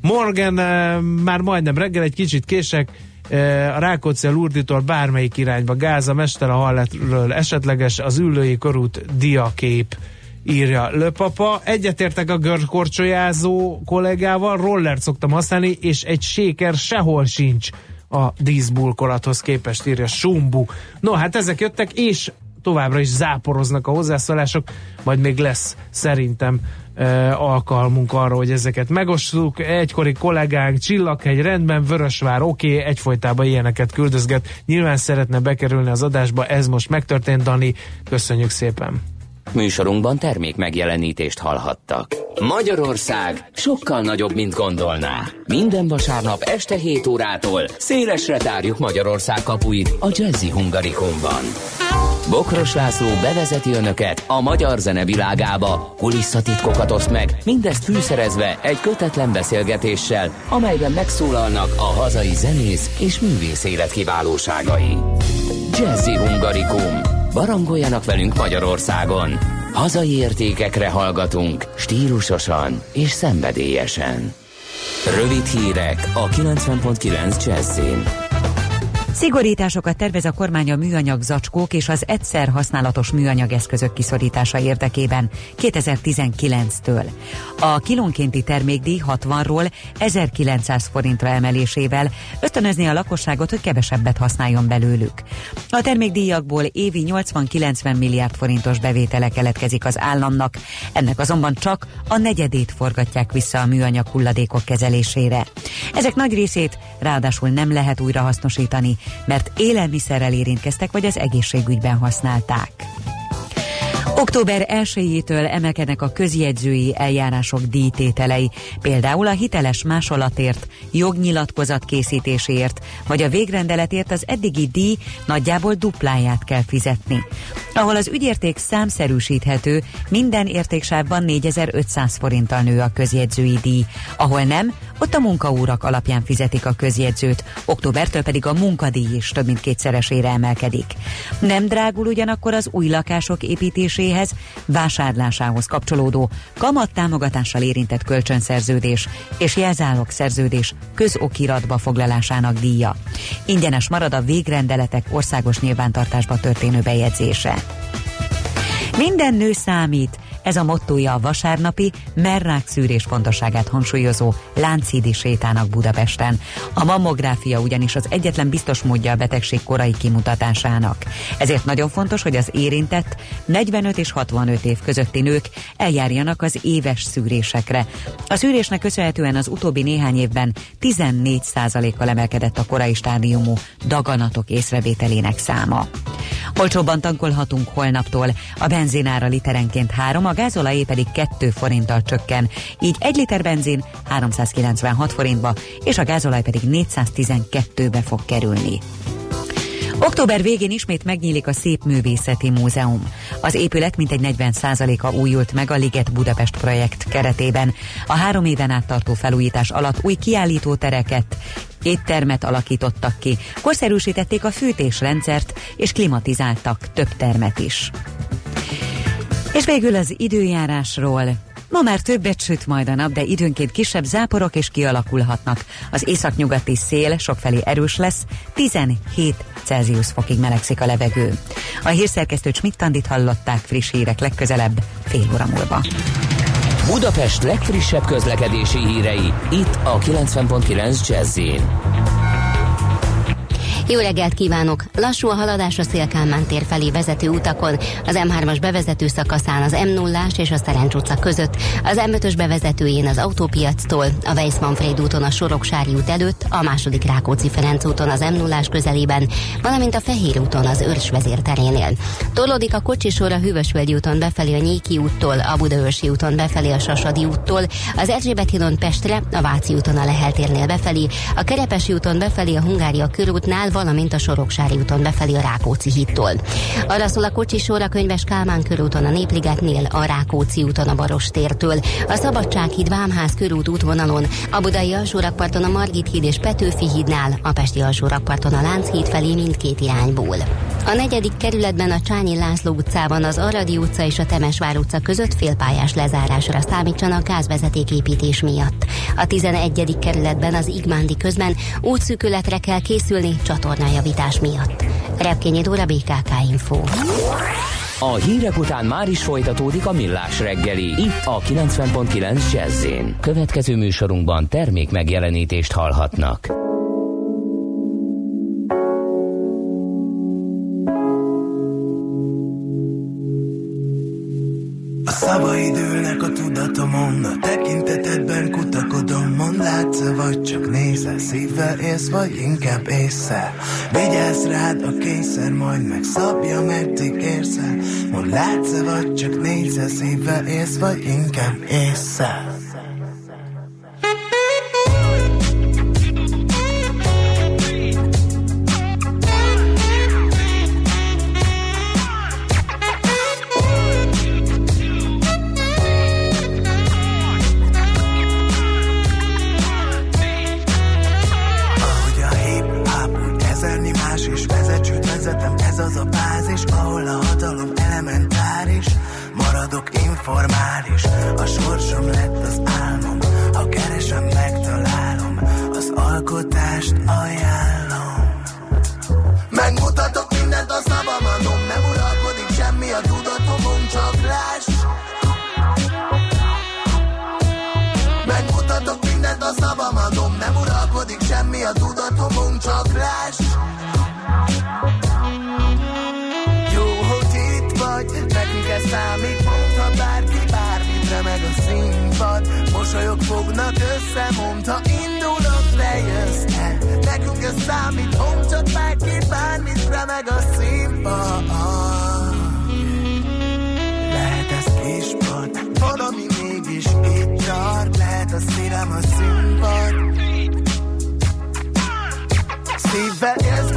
Morgan eh, már majdnem reggel egy kicsit kések, eh, a Rákóczi Lurditól bármelyik irányba, Gáz a Mester a Halletről esetleges, az ülői körút diakép írja Löpapa. Egyetértek a görkorcsolyázó kollégával, rollert szoktam használni, és egy séker sehol sincs a díszbulkolathoz képest, írja Sumbu. No, hát ezek jöttek, és továbbra is záporoznak a hozzászólások, majd még lesz szerintem e, alkalmunk arra, hogy ezeket megosztjuk. Egykori kollégánk Csillaghegy rendben, Vörösvár oké, okay, egyfolytában ilyeneket küldözget. Nyilván szeretne bekerülni az adásba, ez most megtörtént, Dani, köszönjük szépen. Műsorunkban termék megjelenítést hallhattak. Magyarország sokkal nagyobb, mint gondolná. Minden vasárnap este 7 órától szélesre tárjuk Magyarország kapuit a Jazzy Hungarikumban. Bokros László bevezeti önöket a magyar zene világába, kulisszatitkokat oszt meg, mindezt fűszerezve egy kötetlen beszélgetéssel, amelyben megszólalnak a hazai zenész és művész élet kiválóságai. Jazzy Hungarikum. Barangoljanak velünk Magyarországon. Hazai értékekre hallgatunk, stílusosan és szenvedélyesen. Rövid hírek a 90.9 Jazzin. Szigorításokat tervez a kormány a műanyag zacskók és az egyszer használatos műanyag eszközök kiszorítása érdekében 2019-től. A kilónkénti termékdíj 60-ról 1900 forintra emelésével ösztönözni a lakosságot, hogy kevesebbet használjon belőlük. A termékdíjakból évi 80-90 milliárd forintos bevétele keletkezik az államnak, ennek azonban csak a negyedét forgatják vissza a műanyag hulladékok kezelésére. Ezek nagy részét ráadásul nem lehet újra hasznosítani, mert élelmiszerrel érintkeztek, vagy az egészségügyben használták. Október 1-től emelkednek a közjegyzői eljárások díjtételei, például a hiteles másolatért, jognyilatkozat készítéséért, vagy a végrendeletért az eddigi díj nagyjából dupláját kell fizetni. Ahol az ügyérték számszerűsíthető, minden értéksávban 4500 forinttal nő a közjegyzői díj, ahol nem, ott a munkaórak alapján fizetik a közjegyzőt, októbertől pedig a munkadíj is több mint kétszeresére emelkedik. Nem drágul ugyanakkor az új lakások építéséhez, vásárlásához kapcsolódó kamat támogatással érintett kölcsönszerződés és jelzálog szerződés közokiratba foglalásának díja. Ingyenes marad a végrendeletek országos nyilvántartásba történő bejegyzése. Minden nő számít, ez a mottója a vasárnapi merrák szűrés fontosságát hangsúlyozó Lánchídi sétának Budapesten. A mammográfia ugyanis az egyetlen biztos módja a betegség korai kimutatásának. Ezért nagyon fontos, hogy az érintett 45 és 65 év közötti nők eljárjanak az éves szűrésekre. A szűrésnek köszönhetően az utóbbi néhány évben 14%-kal emelkedett a korai stádiumú daganatok észrevételének száma. Olcsóbban tankolhatunk holnaptól. A benzinára literenként 3, a gázolajé pedig 2 forinttal csökken. Így 1 liter benzin 396 forintba, és a gázolaj pedig 412-be fog kerülni. Október végén ismét megnyílik a Szép Művészeti Múzeum. Az épület mintegy 40%-a újult meg a Liget Budapest projekt keretében. A három éven át tartó felújítás alatt új kiállítótereket, éttermet alakítottak ki, korszerűsítették a fűtésrendszert és klimatizáltak több termet is. És végül az időjárásról. Ma már többet süt majd a nap, de időnként kisebb záporok is kialakulhatnak. Az északnyugati szél sokfelé erős lesz, 17 Celsius fokig melegszik a levegő. A hírszerkesztő Csmittandit hallották friss hírek legközelebb fél óra múlva. Budapest legfrissebb közlekedési hírei, itt a 90.9 jazz jó reggelt kívánok! Lassú a haladás a Szélkálmán tér felé vezető utakon, az M3-as bevezető szakaszán az m 0 és a Szerencs utca között, az M5-ös bevezetőjén az autópiactól, a Weiss Manfred úton a Soroksári út előtt, a második Rákóczi Ferenc úton az m 0 közelében, valamint a Fehér úton az Őrs vezérterénél. Torlódik a kocsisor a Hűvösvölgyi úton befelé a Nyéki úttól, a Budaörsi úton befelé a Sasadi úttól, az Erzsébet hídon Pestre, a Váci úton a Leheltérnél befelé, a Kerepesi úton befelé a Hungária körútnál, valamint a Soroksári úton befelé a Rákóczi hittól. Arra szól a kocsisor a Könyves Kálmán körúton a Népligetnél, a Rákóczi úton a Barostértől, a Szabadsághíd Vámház körút útvonalon, a Budai alsórakparton a Margit híd és Petőfi hídnál, a Pesti alsórakparton a Lánchíd felé mindkét irányból. A negyedik kerületben a Csányi László utcában az Aradi utca és a Temesvár utca között félpályás lezárásra számítsanak gázvezetéképítés miatt. A 11. kerületben az Igmándi közben útszűkületre kell készülni csatornájavítás miatt. Repkényi Dóra BKK Info. A hírek után már is folytatódik a millás reggeli, itt a 90.9 jazz Következő műsorunkban termék megjelenítést hallhatnak. Szavaid ülnek a tudatomon, a látsz vagy csak nézel, szívvel élsz, vagy inkább észre. Vigyázz rád a kényszer, majd megszabja, meddig érsz el. Mond látsz vagy csak nézel, szívvel élsz, vagy inkább észre.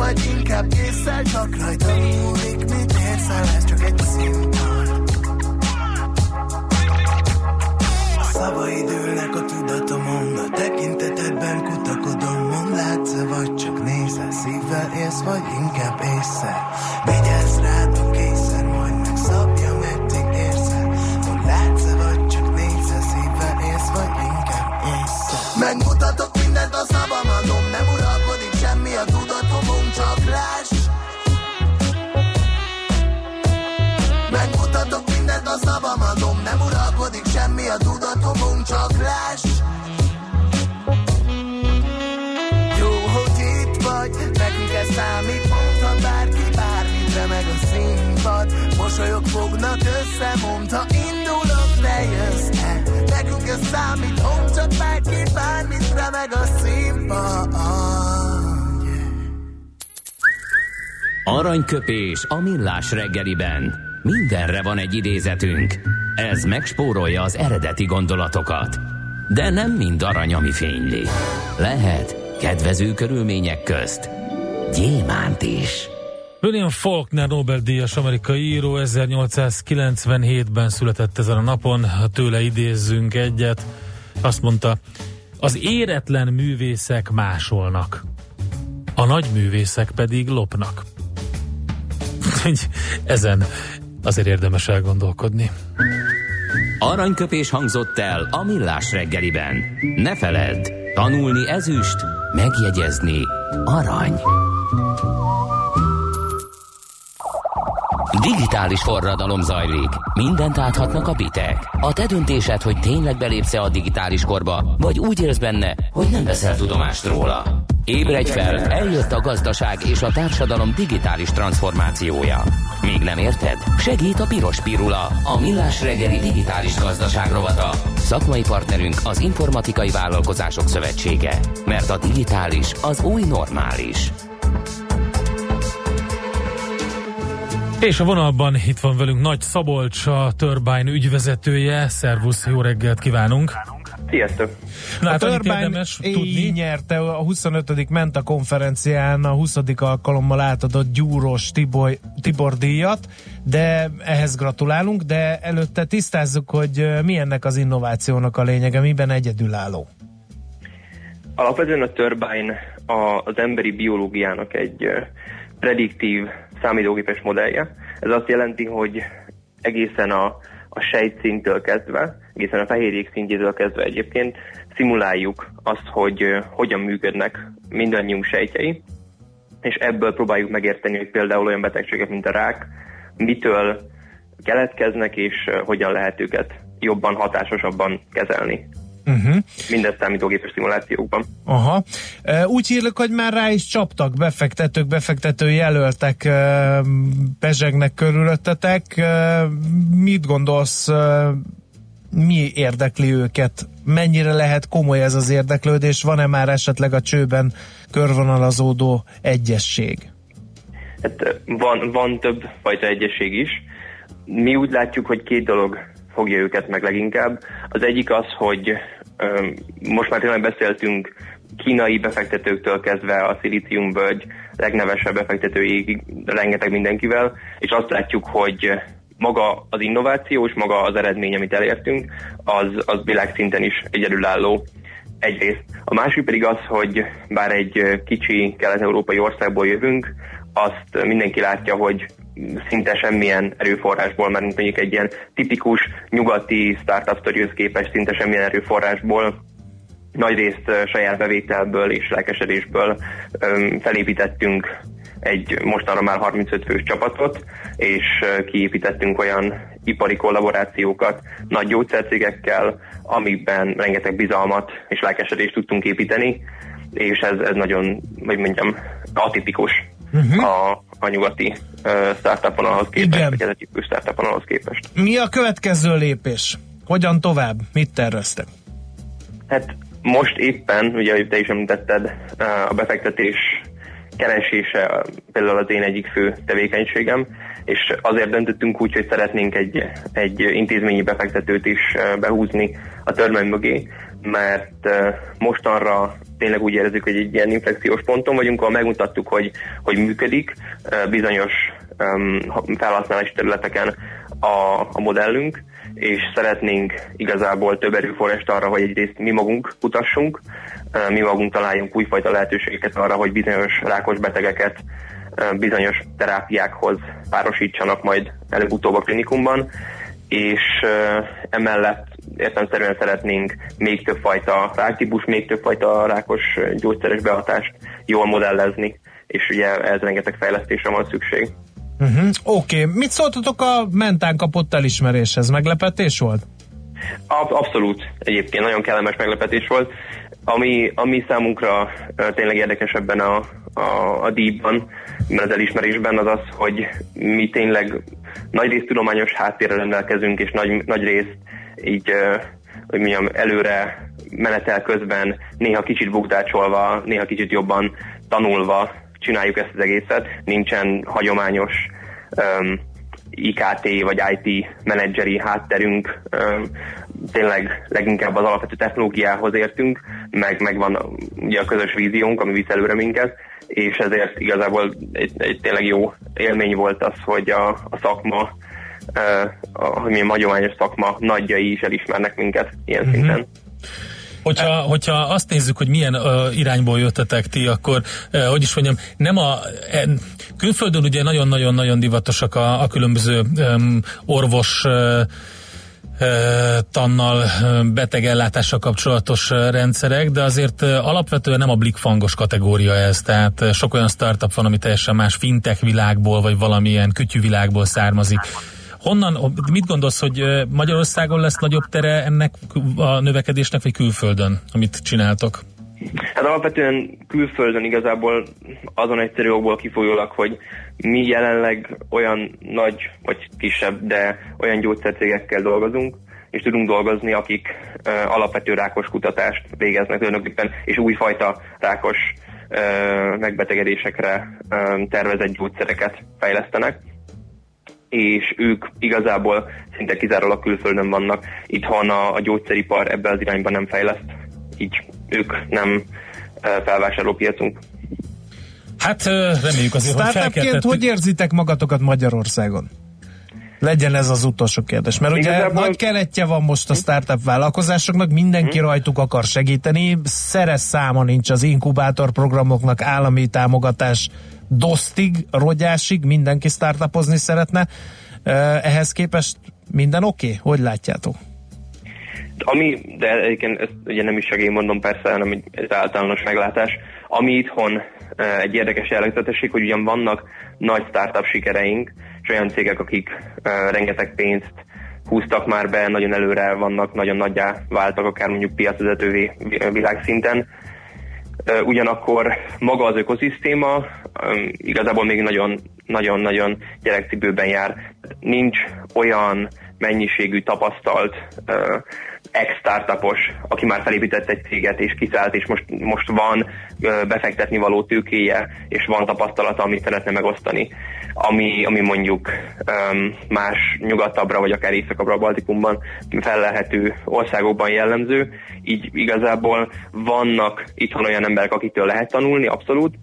Vagy inkább észszel Csak rajta múlik, mit érzel Ez csak egy színpad. A szavaid ülnek a tudatomon A tekintetedben kutakodom Mond látsz vagy csak nézel Szívvel élsz, vagy inkább észszel Vigyázz uralkodik semmi a tudatomon Csak láss Jó, hogy itt vagy Nekünk ez számít. Mondta bárki bármit Remeg a színpad. Mosolyok fognak össze Mondta indulok, te jössz Nekünk ez számít Mondta bárki bármit Remeg a színpad. Aranyköpés a millás reggeliben. Mindenre van egy idézetünk. Ez megspórolja az eredeti gondolatokat. De nem mind arany, ami fényli. Lehet kedvező körülmények közt gyémánt is. William Faulkner Nobel-díjas amerikai író 1897-ben született ezen a napon, ha tőle idézzünk egyet. Azt mondta, az éretlen művészek másolnak, a nagy művészek pedig lopnak. (laughs) Ezen azért érdemes elgondolkodni. Aranyköpés hangzott el a millás reggeliben. Ne feledd, tanulni ezüst, megjegyezni arany. Digitális forradalom zajlik. Mindent áthatnak a bitek. A te döntésed, hogy tényleg belépsz a digitális korba, vagy úgy élsz benne, hogy nem veszel tudomást róla. Ébredj fel, eljött a gazdaság és a társadalom digitális transformációja. Még nem érted? Segít a Piros Pirula, a millás reggeli digitális gazdaság rovata. Szakmai partnerünk az Informatikai Vállalkozások Szövetsége. Mert a digitális az új normális. És a vonalban itt van velünk Nagy Szabolcs, a Turbine ügyvezetője. Szervusz, jó reggelt kívánunk! Sziasztok! Na, a hát érdemes így tudni. nyerte a 25. Menta konferencián a 20. alkalommal átadott Gyúros Tibor, Tibor díjat, de ehhez gratulálunk, de előtte tisztázzuk, hogy mi ennek az innovációnak a lényege, miben egyedülálló. Alapvetően a Turbine a, az emberi biológiának egy prediktív számítógépes modellje. Ez azt jelenti, hogy egészen a, a sejtszintől kezdve, egészen a fehérjék szintjétől kezdve egyébként szimuláljuk azt, hogy hogyan működnek mindannyiunk sejtjei, és ebből próbáljuk megérteni, hogy például olyan betegségek, mint a rák, mitől keletkeznek, és hogyan lehet őket jobban, hatásosabban kezelni. Uh-huh. Mindezt számítógépes szimulációkban. Aha. Úgy hírlek, hogy már rá is csaptak befektetők, befektető jelöltek, pezsegnek körülöttetek. Mit gondolsz, mi érdekli őket? Mennyire lehet komoly ez az érdeklődés? Van-e már esetleg a csőben körvonalazódó egyesség? Hát van, van több fajta egyesség is. Mi úgy látjuk, hogy két dolog fogja őket meg leginkább. Az egyik az, hogy most már tényleg beszéltünk kínai befektetőktől kezdve a szilíciumbölgy legnevesebb befektetőig, rengeteg mindenkivel, és azt látjuk, hogy maga az innováció és maga az eredmény, amit elértünk, az, az világszinten is egyedülálló egyrészt. A másik pedig az, hogy bár egy kicsi kelet-európai országból jövünk, azt mindenki látja, hogy szinte semmilyen erőforrásból, mert mondjuk egy ilyen tipikus nyugati startup storyhoz képest szinte semmilyen erőforrásból nagy részt ö, saját bevételből és lelkesedésből felépítettünk egy mostanra már 35 fős csapatot, és kiépítettünk olyan ipari kollaborációkat nagy gyógyszercégekkel, amikben rengeteg bizalmat és lelkesedést tudtunk építeni, és ez, ez nagyon, hogy mondjam, atipikus uh-huh. a, a nyugati uh, startup vonalhoz képest, Igen. vagy ez a startup vonalhoz képest. Mi a következő lépés? Hogyan tovább? Mit terveztek? Hát most éppen, ugye, te is említetted, a befektetés keresése például az én egyik fő tevékenységem, és azért döntöttünk úgy, hogy szeretnénk egy, egy intézményi befektetőt is uh, behúzni a törvény mögé, mert uh, mostanra tényleg úgy érezzük, hogy egy ilyen inflexiós ponton vagyunk, ahol megmutattuk, hogy, hogy működik uh, bizonyos felhasználási területeken a, a modellünk, és szeretnénk igazából több erőforrást arra, hogy egyrészt mi magunk kutassunk, mi magunk találjunk újfajta lehetőségeket arra, hogy bizonyos rákos betegeket bizonyos terápiákhoz párosítsanak majd előbb-utóbb a klinikumban, és emellett értelemszerűen szeretnénk még több fajta ráktípus, még több fajta rákos gyógyszeres behatást jól modellezni, és ugye ez rengeteg fejlesztésre van szükség. Uh-huh. Oké, okay. mit szóltatok a mentán kapott elismeréshez? Meglepetés volt? Ab- abszolút egyébként, nagyon kellemes meglepetés volt. Ami, ami számunkra tényleg érdekes ebben a, a, a díjban, az elismerésben az az, hogy mi tényleg nagy részt tudományos háttérrel rendelkezünk, és nagy, nagy részt így, hogy mondjam, előre menetel közben, néha kicsit bukdácsolva, néha kicsit jobban tanulva csináljuk ezt az egészet. Nincsen hagyományos um, IKT vagy IT menedzseri hátterünk, um, tényleg leginkább az alapvető technológiához értünk, meg, meg van ugye a közös víziónk, ami visz előre minket, és ezért igazából egy, egy tényleg jó élmény volt az, hogy a, a szakma, uh, a, hogy milyen hagyományos szakma nagyjai is elismernek minket ilyen uh-huh. szinten. Hogyha, hogyha azt nézzük, hogy milyen uh, irányból jöttetek ti, akkor, uh, hogy is mondjam, nem a e, külföldön ugye nagyon-nagyon-nagyon divatosak a, a különböző um, orvos uh, tannal betegellátással kapcsolatos rendszerek, de azért alapvetően nem a blikfangos kategória ez, tehát sok olyan startup van, ami teljesen más fintech világból, vagy valamilyen kütyűvilágból származik. Honnan, mit gondolsz, hogy Magyarországon lesz nagyobb tere ennek a növekedésnek, vagy külföldön, amit csináltok? Hát alapvetően külföldön igazából azon egyszerű okból kifolyólag, hogy mi jelenleg olyan nagy vagy kisebb, de olyan gyógyszercégekkel dolgozunk, és tudunk dolgozni, akik uh, alapvető rákos kutatást végeznek tulajdonképpen, és újfajta rákos uh, megbetegedésekre uh, tervezett gyógyszereket fejlesztenek és ők igazából szinte kizárólag külföldön vannak. Itthon a, a gyógyszeripar ebbe az irányba nem fejleszt, így ők nem felvásárlópiacunk. Hát reméljük azért, hogy felkeltettük. hogy érzitek magatokat Magyarországon? Legyen ez az utolsó kérdés. Mert ugye Igazából... nagy keletje van most a startup vállalkozásoknak, mindenki hmm. rajtuk akar segíteni, szeres száma nincs az inkubátor programoknak, állami támogatás dosztig, rogyásig, mindenki startupozni szeretne. Ehhez képest minden oké? Okay? Hogy látjátok? Ami, de egyébként ezt ugye nem is én mondom persze, hanem egy általános meglátás. Ami itthon egy érdekes jellegzetesség, hogy ugyan vannak nagy startup sikereink, és olyan cégek, akik rengeteg pénzt húztak már be, nagyon előre vannak, nagyon nagyjá váltak, akár mondjuk piacvezetővé világszinten. Ugyanakkor maga az ökoszisztéma igazából még nagyon nagyon-nagyon gyerekcipőben jár. Nincs olyan mennyiségű tapasztalt ex-startupos, aki már felépített egy céget és kiszállt, és most, most van befektetni való tőkéje, és van tapasztalata, amit szeretne megosztani, ami, ami mondjuk um, más nyugatabbra, vagy akár északabbra, Baltikumban felelhető országokban jellemző. Így igazából vannak itthon olyan emberek, akitől lehet tanulni, abszolút,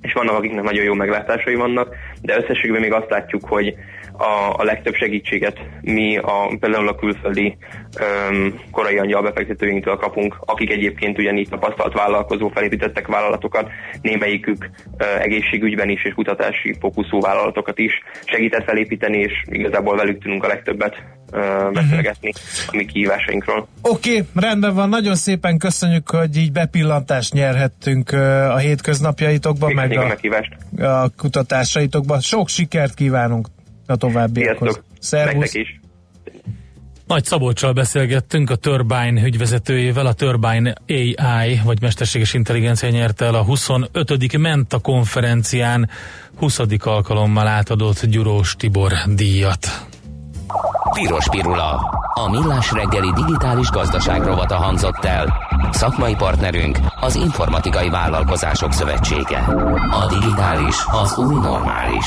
és vannak, akiknek nagyon jó meglátásai vannak, de összességében még azt látjuk, hogy, a, a legtöbb segítséget mi a, például a külföldi öm, korai angyal befektetőinktől kapunk, akik egyébként ugyanígy tapasztalt vállalkozó felépítettek vállalatokat, némelyikük ö, egészségügyben is és kutatási fókuszú vállalatokat is segített felépíteni, és igazából velük tudunk a legtöbbet ö, beszélgetni a mi kihívásainkról. Oké, okay, rendben van, nagyon szépen köszönjük, hogy így bepillantást nyerhettünk a hétköznapjaitokban, meg Köszönjük a a, a kutatásaitokban. Sok sikert kívánunk a továbbiakhoz. Szervusz! Is! Nagy Szabolcsal beszélgettünk, a Turbine ügyvezetőjével, a Turbine AI, vagy mesterséges intelligencia nyerte el a 25. Menta konferencián 20. alkalommal átadott Gyurós Tibor díjat. Piros Pirula. A millás reggeli digitális gazdaság rovata hangzott el. Szakmai partnerünk az Informatikai Vállalkozások Szövetsége. A digitális az új normális.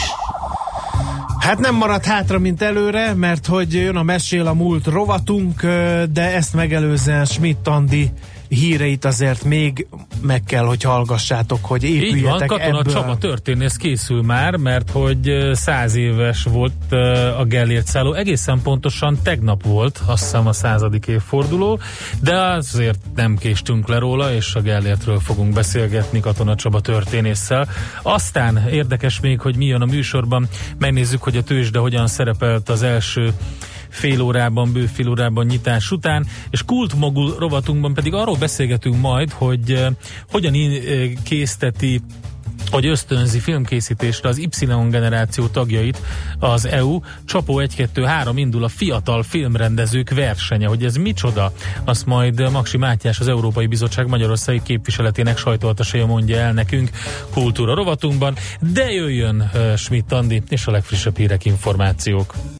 Hát nem maradt hátra, mint előre, mert hogy jön a Mesél a múlt rovatunk, de ezt megelőzően Schmidt Andi híreit azért még meg kell, hogy hallgassátok, hogy Így van, épüljetek Katona ebből. Csaba történész készül már, mert hogy száz éves volt a Gellért szálló. Egészen pontosan tegnap volt, azt hiszem a századik évforduló, de azért nem késtünk le róla, és a Gellértről fogunk beszélgetni Katona Csaba történésszel. Aztán érdekes még, hogy mi jön a műsorban, megnézzük, hogy a tőzsde hogyan szerepelt az első fél órában, bő fél órában nyitás után, és kultmogul rovatunkban pedig arról beszélgetünk majd, hogy eh, hogyan eh, készteti hogy ösztönzi filmkészítésre az Y generáció tagjait az EU. Csapó 1-2-3 indul a fiatal filmrendezők versenye. Hogy ez micsoda, azt majd Maksi Mátyás, az Európai Bizottság Magyarországi képviseletének sajtóataséja mondja el nekünk kultúra rovatunkban, de jöjjön uh, Schmidt Andi és a legfrissebb hírek, információk.